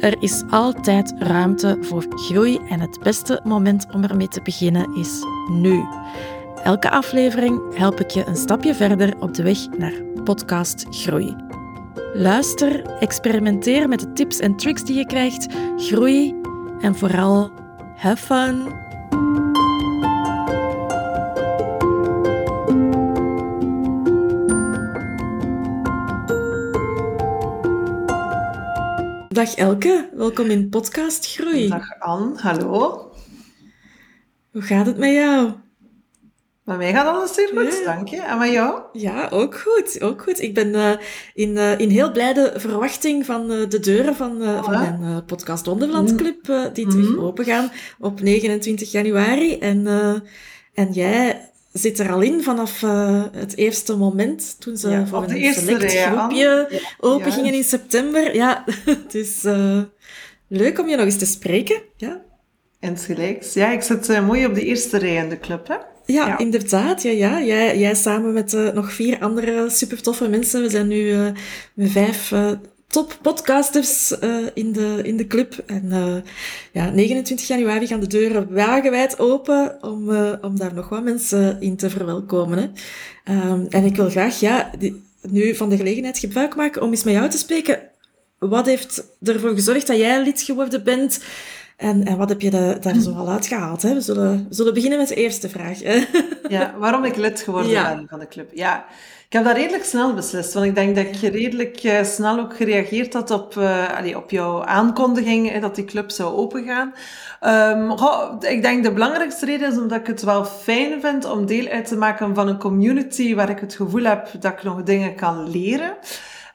er is altijd ruimte voor groei en het beste moment om ermee te beginnen is nu. Elke aflevering help ik je een stapje verder op de weg naar podcast groei. Luister, experimenteer met de tips en tricks die je krijgt, groei en vooral have fun. Dag Elke, welkom in Podcast Groei. Dag Anne, hallo. Hoe gaat het met jou? Bij mij gaat alles zeer goed, Ja. dank je. En met jou? Ja, ook goed. Ook goed. Ik ben eh, in, eh, in heel blijde verwachting van eh, de deuren van, van mijn podcast Wonderland Club, eh, die terug Mhm. open gaan op 29 januari. En, en jij zit er al in vanaf eh, het eerste moment, toen ze Ja, voor een select groepje Ja, open gingen in september. Ja, het is eh, leuk om je nog eens te spreken. Ja. Insgelijks. Ja, ik zit eh, mooi op de eerste rij in de club, hè? Ja, Ja. inderdaad. Ja, ja. Jij, jij samen met nog vier andere super toffe mensen. We zijn nu met vijf top podcasters eh, in, de, in de club. En eh, ja, 29 januari gaan de deuren wagenwijd open om, eh, om daar nog wat mensen in te verwelkomen. Hè. Ehm, en ik wil graag ja, die- nu van de gelegenheid gebruik maken om eens met jou te spreken. Wat heeft ervoor gezorgd dat jij lid geworden bent? En, en wat heb je da- daar zo al uitgehaald? Hè? We, zullen, we zullen beginnen met de eerste vraag. hè. Ja, waarom ik lid geworden Ja. ben van de club. Ja, ik heb dat redelijk snel beslist, want ik denk dat ik redelijk eh, snel ook gereageerd had op, eh, allee, op jouw aankondiging eh, dat die club zou opengaan. Goh, ik denk de belangrijkste reden is omdat ik het wel fijn vind om deel uit te maken van een community waar ik het gevoel heb dat ik nog dingen kan leren.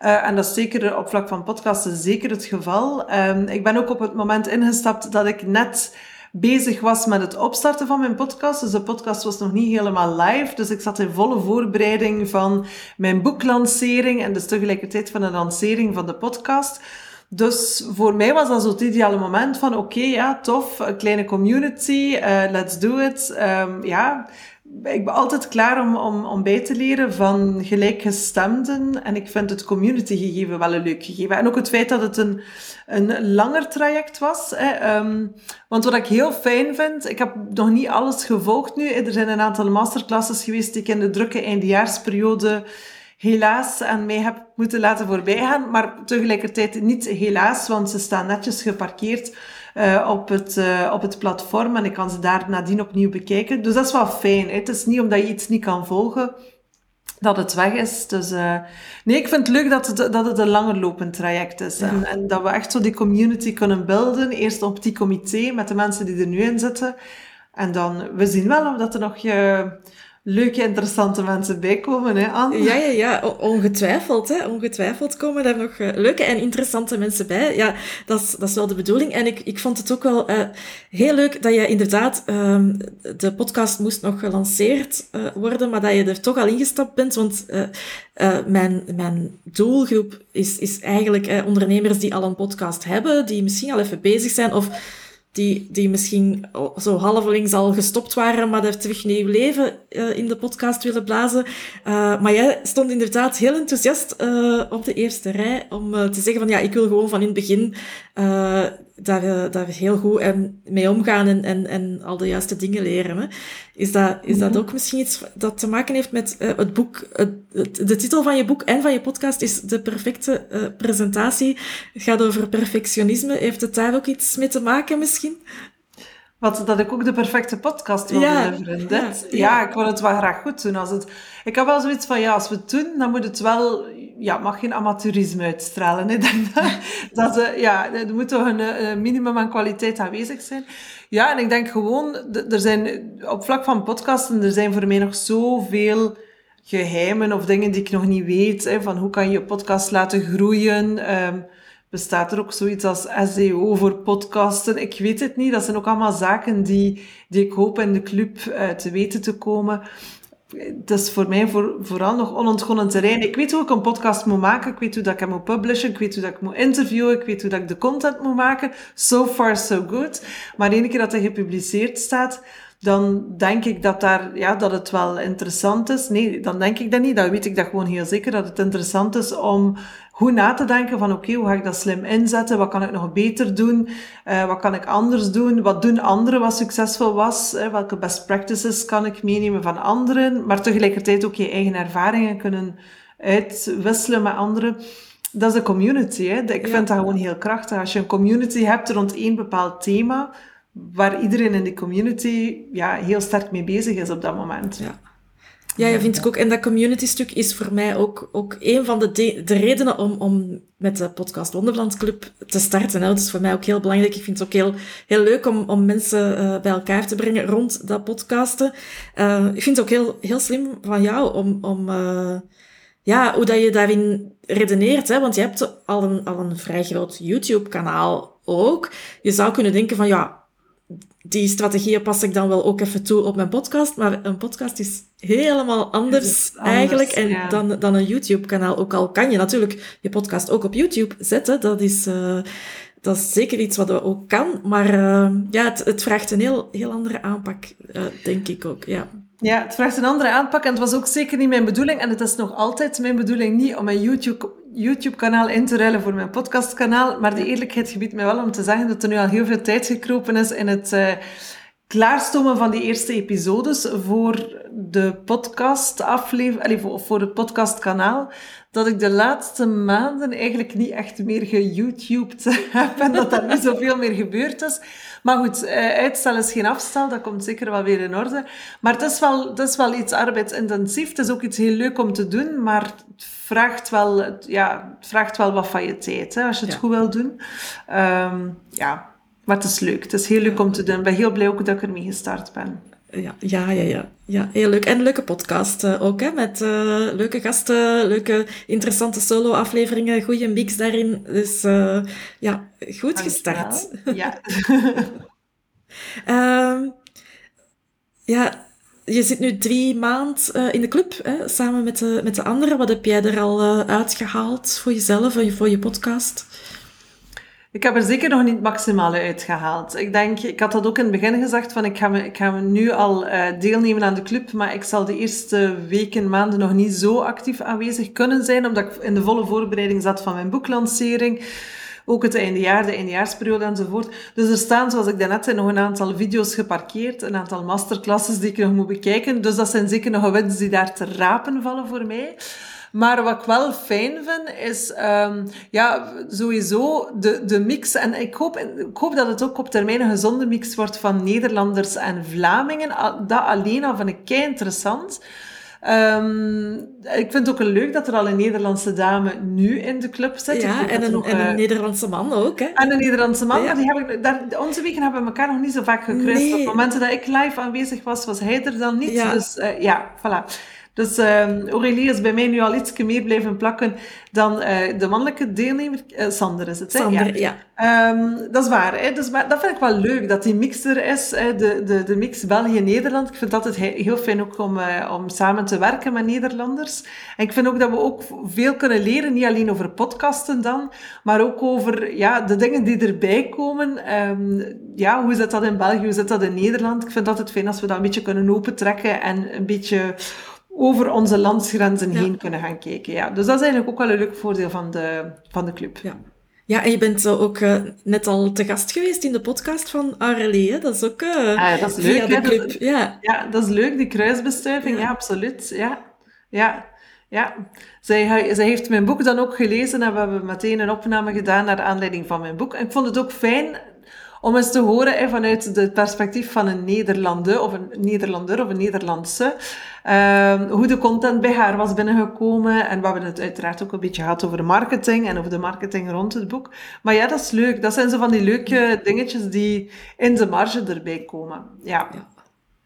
Eh, en dat is zeker op vlak van podcasten zeker het geval. Ehm, ik ben ook op het moment ingestapt dat ik net bezig was met het opstarten van mijn podcast. Dus de podcast was nog niet helemaal live. Dus ik zat in volle voorbereiding van mijn boeklancering en dus tegelijkertijd van de lancering van de podcast. Dus voor mij was dat zo het ideale moment van oké, ja, tof, een kleine community, eh, let's do it. Ehm, ja, ik ben altijd klaar om, om, om bij te leren van gelijkgestemden. En ik vind het community gegeven wel een leuk gegeven. En ook het feit dat het een, een langer traject was. Hè. Ehm, want wat ik heel fijn vind, ik heb nog niet alles gevolgd nu. Er zijn een aantal masterclasses geweest die ik in de drukke eindejaarsperiode helaas aan mij heb moeten laten voorbijgaan. Maar tegelijkertijd niet helaas, want ze staan netjes geparkeerd eh, op, het, eh, op het platform en ik kan ze daar nadien opnieuw bekijken. Dus dat is wel fijn. Hè. Het is niet omdat je iets niet kan volgen dat het weg is. Dus eh, nee, ik vind het leuk dat het, dat het een langer lopend traject is. En, en dat we echt zo die community kunnen beelden. Eerst op die comité met de mensen die er nu in zitten. En dan, we zien wel of dat er nog eh, leuke, interessante mensen bij komen, hè, Anne? Ja, ja, ja, ongetwijfeld. Hè. Ongetwijfeld komen daar nog eh, leuke en interessante mensen bij. Ja, dat is, dat is wel de bedoeling. En ik, ik vond het ook wel eh, heel leuk dat je inderdaad... ehm, de podcast moest nog gelanceerd eh, worden, maar dat je er toch al ingestapt bent. Want mijn, mijn doelgroep is, is eigenlijk eh, ondernemers die al een podcast hebben, die misschien al even bezig zijn of die, die misschien zo halvelings al gestopt waren, maar daar terug nieuw leven uh, in de podcast willen blazen. Uh, maar jij stond inderdaad heel enthousiast uh, op de eerste rij om te zeggen van ja, ik wil gewoon van in het begin daar, daar heel goed en mee omgaan en, en, en al de juiste dingen leren. Hè. Is, dat, is dat ook misschien iets dat te maken heeft met het boek, het, de titel van je boek en van je podcast is de perfecte presentatie. Het gaat over perfectionisme. Heeft het daar ook iets mee te maken misschien? Wat, dat ik ook de perfecte podcast wil ja. Dit. Ja, ja. ja, ik wil het wel graag goed doen. Als het, ik heb wel zoiets van, ja, als we het doen, dan moet het wel... Ja, mag geen amateurisme uitstralen. Denk dat, dat, uh, ja, er moet toch een, een, minimum aan kwaliteit aanwezig zijn. Ja, en ik denk gewoon... Er zijn, op vlak van podcasten, er zijn voor mij nog zoveel geheimen of dingen die ik nog niet weet. Hè, van hoe kan je je podcast laten groeien... Um, Bestaat er ook zoiets als SEO voor podcasten? Ik weet het niet. Dat zijn ook allemaal zaken die, die ik hoop in de club uh, te weten te komen. Dat is voor mij voor, vooral nog onontgonnen terrein. Ik weet hoe ik een podcast moet maken. Ik weet hoe dat ik hem moet publishen. Ik weet hoe dat ik moet interviewen. Ik weet hoe dat ik de content moet maken. So far, so good. Maar één keer dat hij gepubliceerd staat, dan denk ik dat, daar, ja, dat het wel interessant is. Nee, dan denk ik dat niet. Dan weet ik dat gewoon heel zeker dat het interessant is om goed na te denken van oké, hoe ga ik dat slim inzetten? Wat kan ik nog beter doen? Uh, wat kan ik anders doen? Wat doen anderen wat succesvol was? Uh, welke best practices kan ik meenemen van anderen? Maar tegelijkertijd ook je eigen ervaringen kunnen uitwisselen met anderen. Dat is de community. Hè? Ik vind dat gewoon heel krachtig. Als je een community hebt rond één bepaald thema, waar iedereen in de community ja, heel sterk mee bezig is op dat moment. Ja. Ja, ja, vind ik ook. En dat community stuk is voor mij ook, ook een van de, de, redenen om, om met de podcast Wonderland Club te starten. Hè. Dat is voor mij ook heel belangrijk. Ik vind het ook heel, heel leuk om, om mensen uh, bij elkaar te brengen rond dat podcasten. Uh, ik vind het ook heel, heel slim van jou om, om uh, ja, hoe dat je daarin redeneert. Hè. Want je hebt al een, al een vrij groot YouTube-kanaal ook. Je zou kunnen denken van, ja, die strategieën pas ik dan wel ook even toe op mijn podcast. Maar een podcast is helemaal anders, eigenlijk en dan, dan een YouTube-kanaal. Ook al kan je natuurlijk je podcast ook op YouTube zetten. Dat is, uh, dat is zeker iets wat we ook kan. Maar uh, ja, het, het, vraagt een heel, heel andere aanpak, uh, denk ik ook. Ja. Ja, het vraagt een andere aanpak en het was ook zeker niet mijn bedoeling. En het is nog altijd mijn bedoeling niet om mijn YouTube, YouTube-kanaal in te ruilen voor mijn podcastkanaal. Maar de eerlijkheid gebiedt mij wel om te zeggen dat er nu al heel veel tijd gekropen is in het uh, klaarstomen van die eerste episodes voor de podcast aflevering, voor, voor het podcastkanaal dat ik de laatste maanden eigenlijk niet echt meer geYouTubed heb en dat er niet zoveel meer gebeurd is. Maar goed, eh, uitstel is geen afstel, dat komt zeker wel weer in orde. Maar het is wel, het is wel iets arbeidsintensief. Het is ook iets heel leuk om te doen, maar het vraagt wel, ja, het vraagt wel wat van je tijd, hè, als je het goed wil doen. Um, ja, maar het is leuk. Het is heel leuk om te doen. Ik ben heel blij ook dat ik ermee gestart ben ja, ja, ja, ja, ja. Heel leuk. En leuke podcast uh, ook, hè, met uh, leuke gasten, leuke, interessante solo-afleveringen, goede mix daarin. Dus uh, ja, goed gestart. Ja. um, ja, je zit nu drie maanden in de club, hè, samen met de, met de anderen. Wat heb jij er al uitgehaald voor jezelf en voor je podcast? Ik heb er zeker nog niet het maximale uitgehaald. Ik denk, ik had dat ook in het begin gezegd, van ik ga, me, ik ga me nu al uh, deelnemen aan de club, maar ik zal de eerste weken, maanden nog niet zo actief aanwezig kunnen zijn, omdat ik in de volle voorbereiding zat van mijn boeklancering. Ook het eindejaar, de eindejaarsperiode enzovoort. Dus er staan, zoals ik daarnet zei, nog een aantal video's geparkeerd, een aantal masterclasses die ik nog moet bekijken. Dus dat zijn zeker nog winst die daar te rapen vallen voor mij. Maar wat ik wel fijn vind, is um, ja, sowieso de, de mix. En ik hoop, ik hoop dat het ook op termijn een gezonde mix wordt van Nederlanders en Vlamingen. Dat alleen al vind ik kei interessant. Um, ik vind het ook leuk dat er al een Nederlandse dame nu in de club zit. Ja, en een, nog, en een uh, Nederlandse man ook. Hè? En een Nederlandse man. Ja. Maar die heb ik, daar, onze weken hebben elkaar nog niet zo vaak gekruist. Nee. Op momenten dat ik live aanwezig was, was hij er dan niet. Ja. Dus uh, ja, voilà. Dus uh, Aurélie is bij mij nu al iets meer blijven plakken dan uh, de mannelijke deelnemer. Uh, Sander is het, hè? Sander, ja. ja. Um, dat is waar. Hè? Dus, maar dat vind ik wel leuk, dat die mix er is. Hè? De, de, de mix België-Nederland. Ik vind het altijd heel fijn ook om, uh, om samen te werken met Nederlanders. En ik vind ook dat we ook veel kunnen leren, niet alleen over podcasten dan, maar ook over ja, de dingen die erbij komen. Um, ja, hoe zit dat in België, hoe zit dat in Nederland? Ik vind het altijd fijn als we dat een beetje kunnen opentrekken en een beetje over onze landsgrenzen ja. heen kunnen gaan kijken. Ja. Dus dat is eigenlijk ook wel een leuk voordeel van de, van de club. Ja. Ja, en je bent ook uh, net al te gast geweest in de podcast van Aurélie. Dat is ook uh, ah, dat is leuk, de club. ja. ja, dat is leuk, die kruisbestuiving. Ja, ja absoluut. Ja, ja. Ja, zij, zij heeft mijn boek dan ook gelezen en we hebben meteen een opname gedaan naar aanleiding van mijn boek. En ik vond het ook fijn om eens te horen hè, vanuit het perspectief van een Nederlander of een Nederlander of een Nederlandse, uh, hoe de content bij haar was binnengekomen. En we hebben het uiteraard ook een beetje gehad over marketing en over de marketing rond het boek. Maar ja, dat is leuk. Dat zijn zo van die leuke dingetjes die in de marge erbij komen. ja.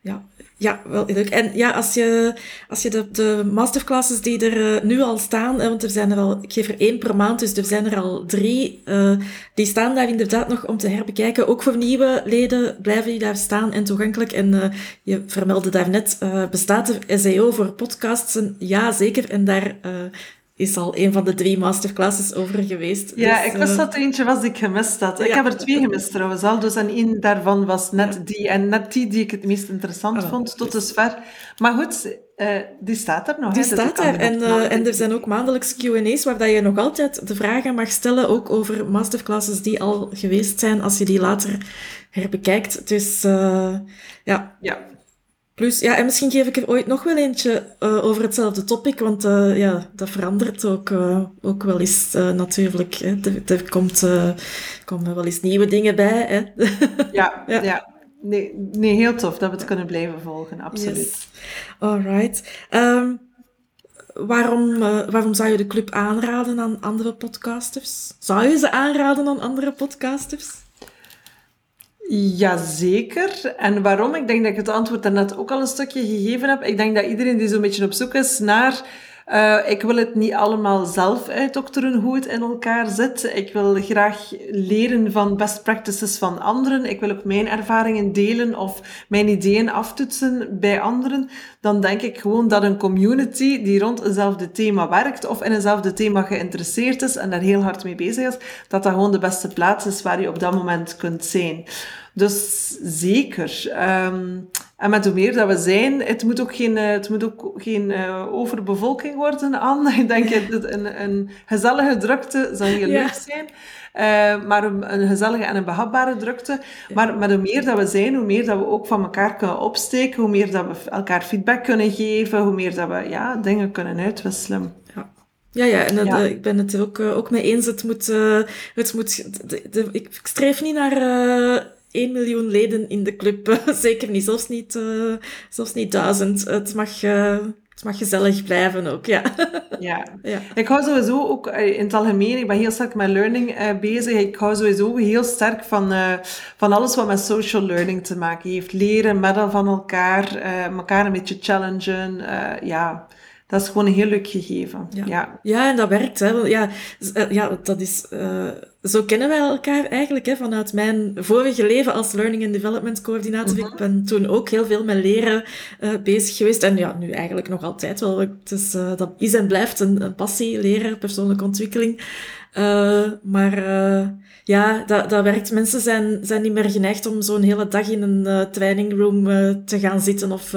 ja, ja, wel leuk. En ja, als je, als je de, de masterclasses die er uh, nu al staan, want er zijn er al, ik geef er één per maand, dus er zijn er al drie, uh, die staan daar inderdaad nog om te herbekijken. Ook voor nieuwe leden blijven die daar staan en toegankelijk. En uh, je vermeldde daarnet, bestaat er SEO voor podcasts? Ja, zeker. En daar is al een van de drie masterclasses over geweest. Ja, dus, ik wist dat er eentje was die ik gemist had. Ik heb er twee gemist trouwens al, dus en één daarvan was net die. En net die die ik het meest interessant ah, vond, tot dusver. Maar goed, uh, die staat er nog. Die hè, dus staat er. En, uh, en er zijn ook maandelijks Q&A's waar je nog altijd de vragen mag stellen, ook over masterclasses die al geweest zijn, als je die later herbekijkt. Dus uh, ja. ja. Plus, ja, en misschien geef ik er ooit nog wel eentje uh, over hetzelfde topic, want uh, ja, dat verandert ook, uh, ook wel eens natuurlijk. Hè. Er, er komt, komen wel eens nieuwe dingen bij. Hè. ja, ja. ja. Nee, nee, heel tof dat we het kunnen blijven volgen, absoluut. Yes. Alright. Um, waarom, waarom zou je de club aanraden aan andere podcasters? Zou je ze aanraden aan andere podcasters? Jazeker. En waarom? Ik denk dat ik het antwoord daarnet ook al een stukje gegeven heb. Ik denk dat iedereen die zo'n beetje op zoek is naar uh, ik wil het niet allemaal zelf uitdokteren hoe het in elkaar zit. Ik wil graag leren van best practices van anderen. Ik wil ook mijn ervaringen delen of mijn ideeën aftoetsen bij anderen. Dan denk ik gewoon dat een community die rond eenzelfde thema werkt of in eenzelfde thema geïnteresseerd is en daar heel hard mee bezig is, dat dat gewoon de beste plaats is waar je op dat moment kunt zijn. Dus zeker. Um, en met hoe meer dat we zijn, het moet ook geen, eh, het moet ook geen uh, overbevolking worden aan. Ik denk dat een, een gezellige drukte zal heel leuk zijn. Uh, maar een, een, gezellige en een behapbare drukte. Maar met hoe meer dat we zijn, hoe meer dat we ook van elkaar kunnen opsteken, hoe meer dat we elkaar feedback kunnen geven, hoe meer dat we ja, dingen kunnen uitwisselen. Ja. Ja, ja, en ja. ik ben het er ook, ook mee eens. Het moet, het moet de, de, ik streef niet naar 1 miljoen leden in de club. Zeker niet, zelfs niet, uh, zelfs niet duizend. Het mag, uh, het mag gezellig blijven ook, ja. ja. ja. Ik hou sowieso ook eh, in het algemeen, ik ben heel sterk met learning uh, bezig. Ik hou sowieso heel sterk van, van alles wat met social learning te maken heeft. Leren met van elkaar, elkaar een beetje challengen. ja, dat is gewoon een heel leuk gegeven. Ja, ja. ja en dat werkt. Hè. Ja, ja dat is zo kennen wij elkaar eigenlijk hè, vanuit mijn vorige leven als Learning and Development Coördinator. Mhm. Ik ben toen ook heel veel met leren uh, bezig geweest. En ja, nu eigenlijk nog altijd wel. Dus, uh, dat is en blijft een, een passie, leren, persoonlijke ontwikkeling. Maar ja, dat, dat werkt. Mensen zijn, zijn niet meer geneigd om zo'n hele dag in een training room te gaan zitten of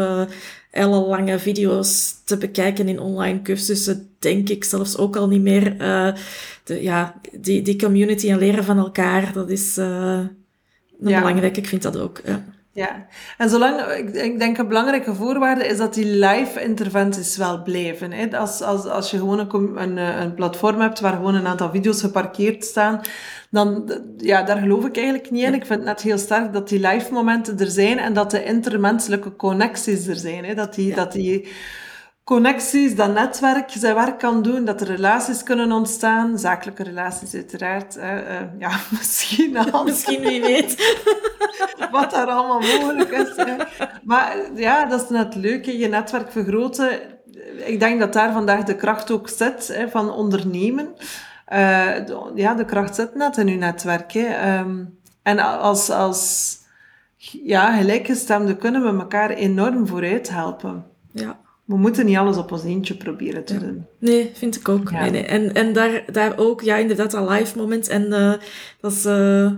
ellenlange video's te bekijken in online cursussen, denk ik zelfs ook al niet meer. Uh, de, ja, die, die community en leren van elkaar, dat is uh, belangrijk. Ik vind dat ook. Ja. Ja, en zolang, ik, ik denk een belangrijke voorwaarde is dat die live interventies wel blijven. Hè. Als, als, als je gewoon een, een, een platform hebt waar gewoon een aantal video's geparkeerd staan, dan, ja, daar geloof ik eigenlijk niet in. Ik vind het net heel sterk dat die live momenten er zijn en dat de intermenselijke connecties er zijn. Hè. Dat die, dat die connecties, dat netwerk zijn werk kan doen, dat er relaties kunnen ontstaan, zakelijke relaties uiteraard. Uh, ja, misschien al. misschien, wie weet. Wat daar allemaal mogelijk is. Hè. Maar ja, dat is net leuk, je netwerk vergroten. Ik denk dat daar vandaag de kracht ook zit, hè, van ondernemen. Uh, ja, de kracht zit net in uw netwerk. Hè. Um, en als, als ja, gelijkgestemden kunnen we elkaar enorm vooruit helpen. Ja. We moeten niet alles op ons eentje proberen te doen. Nee, vind ik ook. Nee, nee. En, en daar, daar ook, ja, inderdaad, een live moment. En uh, dat is... Uh,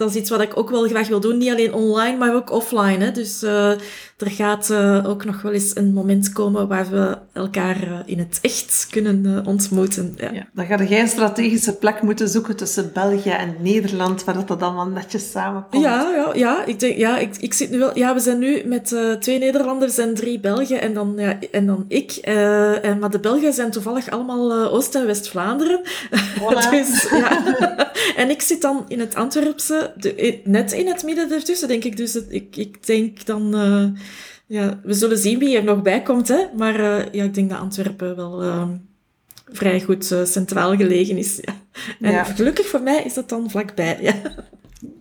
dat is iets wat ik ook wel graag wil doen. Niet alleen online, maar ook offline. Hè. Dus uh, er gaat uh, ook nog wel eens een moment komen waar we elkaar uh, in het echt kunnen ontmoeten. Ja. ja. dan ga jij een strategische plek moeten zoeken tussen België en Nederland, waar dat allemaal netjes samenkomt. Ja, ja, ja, ik, denk, ja ik, ik zit nu wel... Ja, we zijn nu met twee Nederlanders en drie Belgen en dan, ja, en dan ik. en, maar de Belgen zijn toevallig allemaal Oost- en West-Vlaanderen. dus, ja. en ik zit dan in het Antwerpse de, net in het midden ertussen, denk ik. Dus ik, ik denk dan... Uh, ja, we zullen zien wie er nog bij komt, hè. Maar uh, ja, ik denk dat Antwerpen wel uh, vrij goed centraal gelegen is. Ja. En ja. gelukkig voor mij is dat dan vlakbij, ja.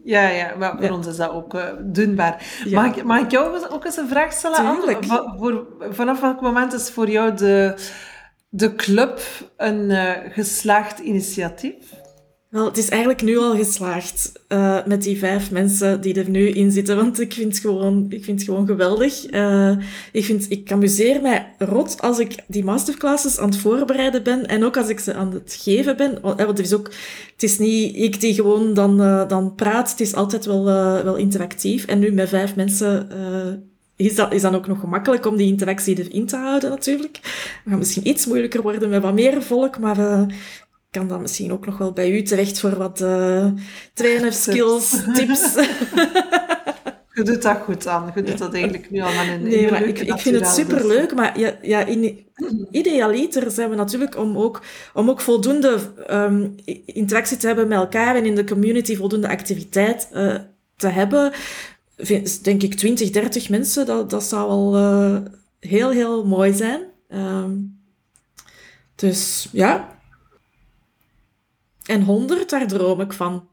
Ja, ja, maar voor ons is dat ook uh, doenbaar. Mag, ik, mag ik jou ook eens een vraag stellen? Voor, vanaf welk moment is voor jou de, de club een uh, geslaagd initiatief? Wel, het is eigenlijk nu al geslaagd uh, met die vijf mensen die er nu in zitten, want ik vind het gewoon, ik vind het gewoon geweldig. Uh, ik, vind, ik amuseer mij rot als ik die masterclasses aan het voorbereiden ben en ook als ik ze aan het geven ben. Want het is ook, het is niet ik die gewoon dan, dan praat, het is altijd wel, wel interactief. En nu met vijf mensen is dat is dan ook nog gemakkelijk om die interactie erin te houden natuurlijk. Het gaat misschien iets moeilijker worden met wat meer volk, maar kan dan misschien ook nog wel bij u terecht voor wat uh, trainer skills, tips. Je doet dat goed aan. Je doet dat eigenlijk nu al aan een Nee, maar ik, ik vind het superleuk. Maar ja, ja in, idealiter zijn we natuurlijk om ook, om ook voldoende um, interactie te hebben met elkaar en in de community voldoende activiteit uh, te hebben. Vind, denk ik 20, 30 mensen, dat, dat zou al uh, heel, heel mooi zijn. Um, dus ja, en 100, daar droom ik van.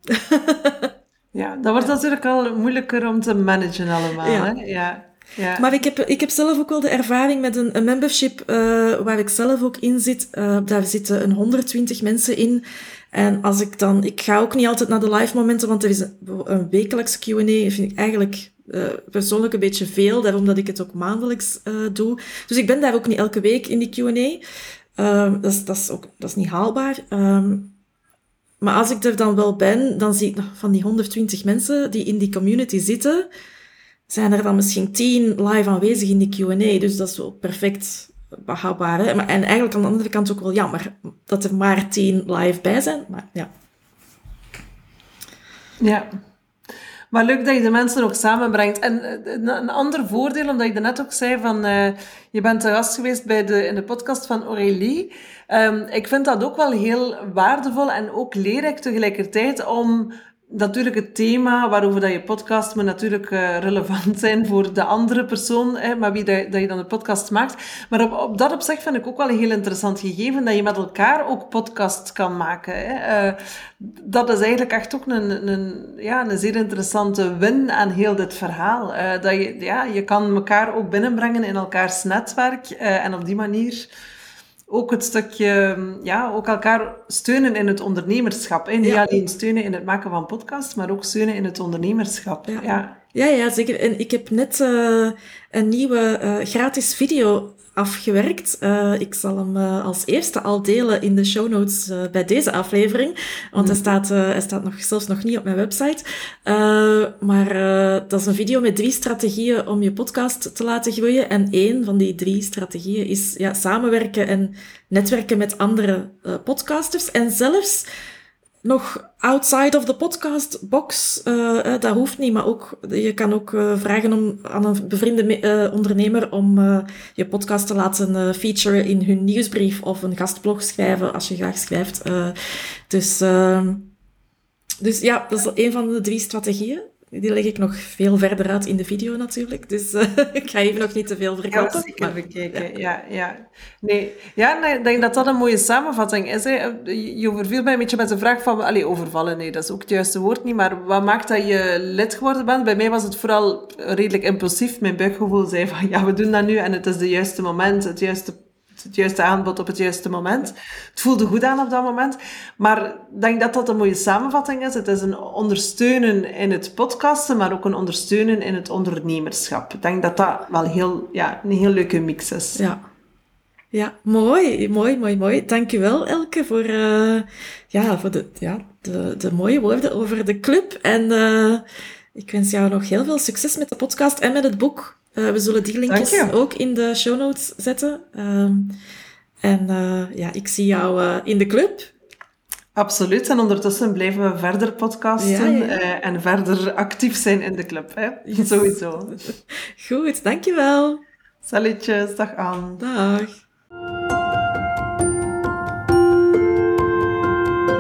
ja, dat wordt natuurlijk al moeilijker om te managen allemaal. Ja. Hè? Ja. Ja. Maar ik heb, ik heb zelf ook wel de ervaring met een, een membership uh, waar ik zelf ook in zit. Uh, daar zitten een 120 mensen in. En als ik dan, ik ga ook niet altijd naar de live momenten, want er is een, een wekelijks Q&A, vind ik eigenlijk uh, persoonlijk een beetje veel, daarom dat ik het ook maandelijks doe. Dus ik ben daar ook niet elke week in die Q&A. dat, is, dat, is ook, dat is niet haalbaar. Um, maar als ik er dan wel ben, dan zie ik van die 120 mensen die in die community zitten, zijn er dan misschien 10 live aanwezig in die Q&A. Dus dat is wel perfect behapbaar. En eigenlijk aan de andere kant ook wel jammer dat er maar 10 live bij zijn. Maar ja. Ja. Maar leuk dat je de mensen ook samenbrengt. En eh, een ander voordeel, omdat je net ook zei van... Uh, je bent te gast geweest bij de, in de podcast van Aurélie. Um, ik vind dat ook wel heel waardevol en ook leerrijk tegelijkertijd om natuurlijk het thema waarover dat je podcast moet natuurlijk uh, relevant zijn voor de andere persoon, hè, maar wie dat, dat je dan de podcast maakt. Maar op, dat opzicht vind ik ook wel een heel interessant gegeven dat je met elkaar ook podcast kan maken. Hè. Uh, dat is eigenlijk echt ook een, een, ja, een zeer interessante win aan heel dit verhaal. Uh, dat je, ja, je kan elkaar ook binnenbrengen in elkaars netwerk en op die manier ook het stukje, ja, ook elkaar steunen in het ondernemerschap. Hè? Niet alleen steunen in het maken van podcasts, maar ook steunen in het ondernemerschap. Ja, ja. ja, ja zeker. En ik heb net uh, een nieuwe uh, gratis video afgewerkt. Uh, ik zal hem uh, als eerste al delen in de show notes uh, bij deze aflevering. Want hij, mhm. staat, hij staat nog, zelfs nog niet op mijn website. maar dat is een video met drie strategieën om je podcast te laten groeien. En één van die drie strategieën is ja, samenwerken en netwerken met andere podcasters. En zelfs nog outside of the podcast box. Uh, dat hoeft niet, maar ook, je kan ook uh, vragen om, aan een bevriende ondernemer om je podcast te laten featuren in hun nieuwsbrief of een gastblog schrijven als je graag schrijft. dus, ehm, dus ja, dat is een van de drie strategieën. Die leg ik nog veel verder uit in de video natuurlijk. Dus uh, ik ga even nog niet te veel verklappen. Ja, zeker bekijken. Ja. ja, Nee. ja, ik denk dat dat een mooie samenvatting is. Hè. Je overviel mij een beetje met de vraag van... Allez, overvallen, nee, dat is ook het juiste woord niet. Maar wat maakt dat je lid geworden bent? Bij mij was het vooral redelijk impulsief. Mijn buikgevoel zei van, ja, we doen dat nu en het is het juiste moment, het juiste het juiste aanbod op het juiste moment. Het voelde goed aan op dat moment. Maar ik denk dat dat een mooie samenvatting is. Het is een ondersteunen in het podcasten, maar ook een ondersteunen in het ondernemerschap. Ik denk dat dat wel heel, ja, een heel leuke mix is. Ja. Ja, mooi, mooi, mooi, mooi. Dankjewel Elke voor, uh, ja, voor de, ja, de, de mooie woorden over de club. En uh, ik wens jou nog heel veel succes met de podcast en met het boek. Uh, we zullen die linkjes ook in de show notes zetten. Um, en uh, ja, ik zie jou uh, in de club. Absoluut. En ondertussen blijven we verder podcasten ja, ja. en verder actief zijn in de club. Hè? Yes. Sowieso. Goed, dankjewel. Salutjes, dag aan. Dag.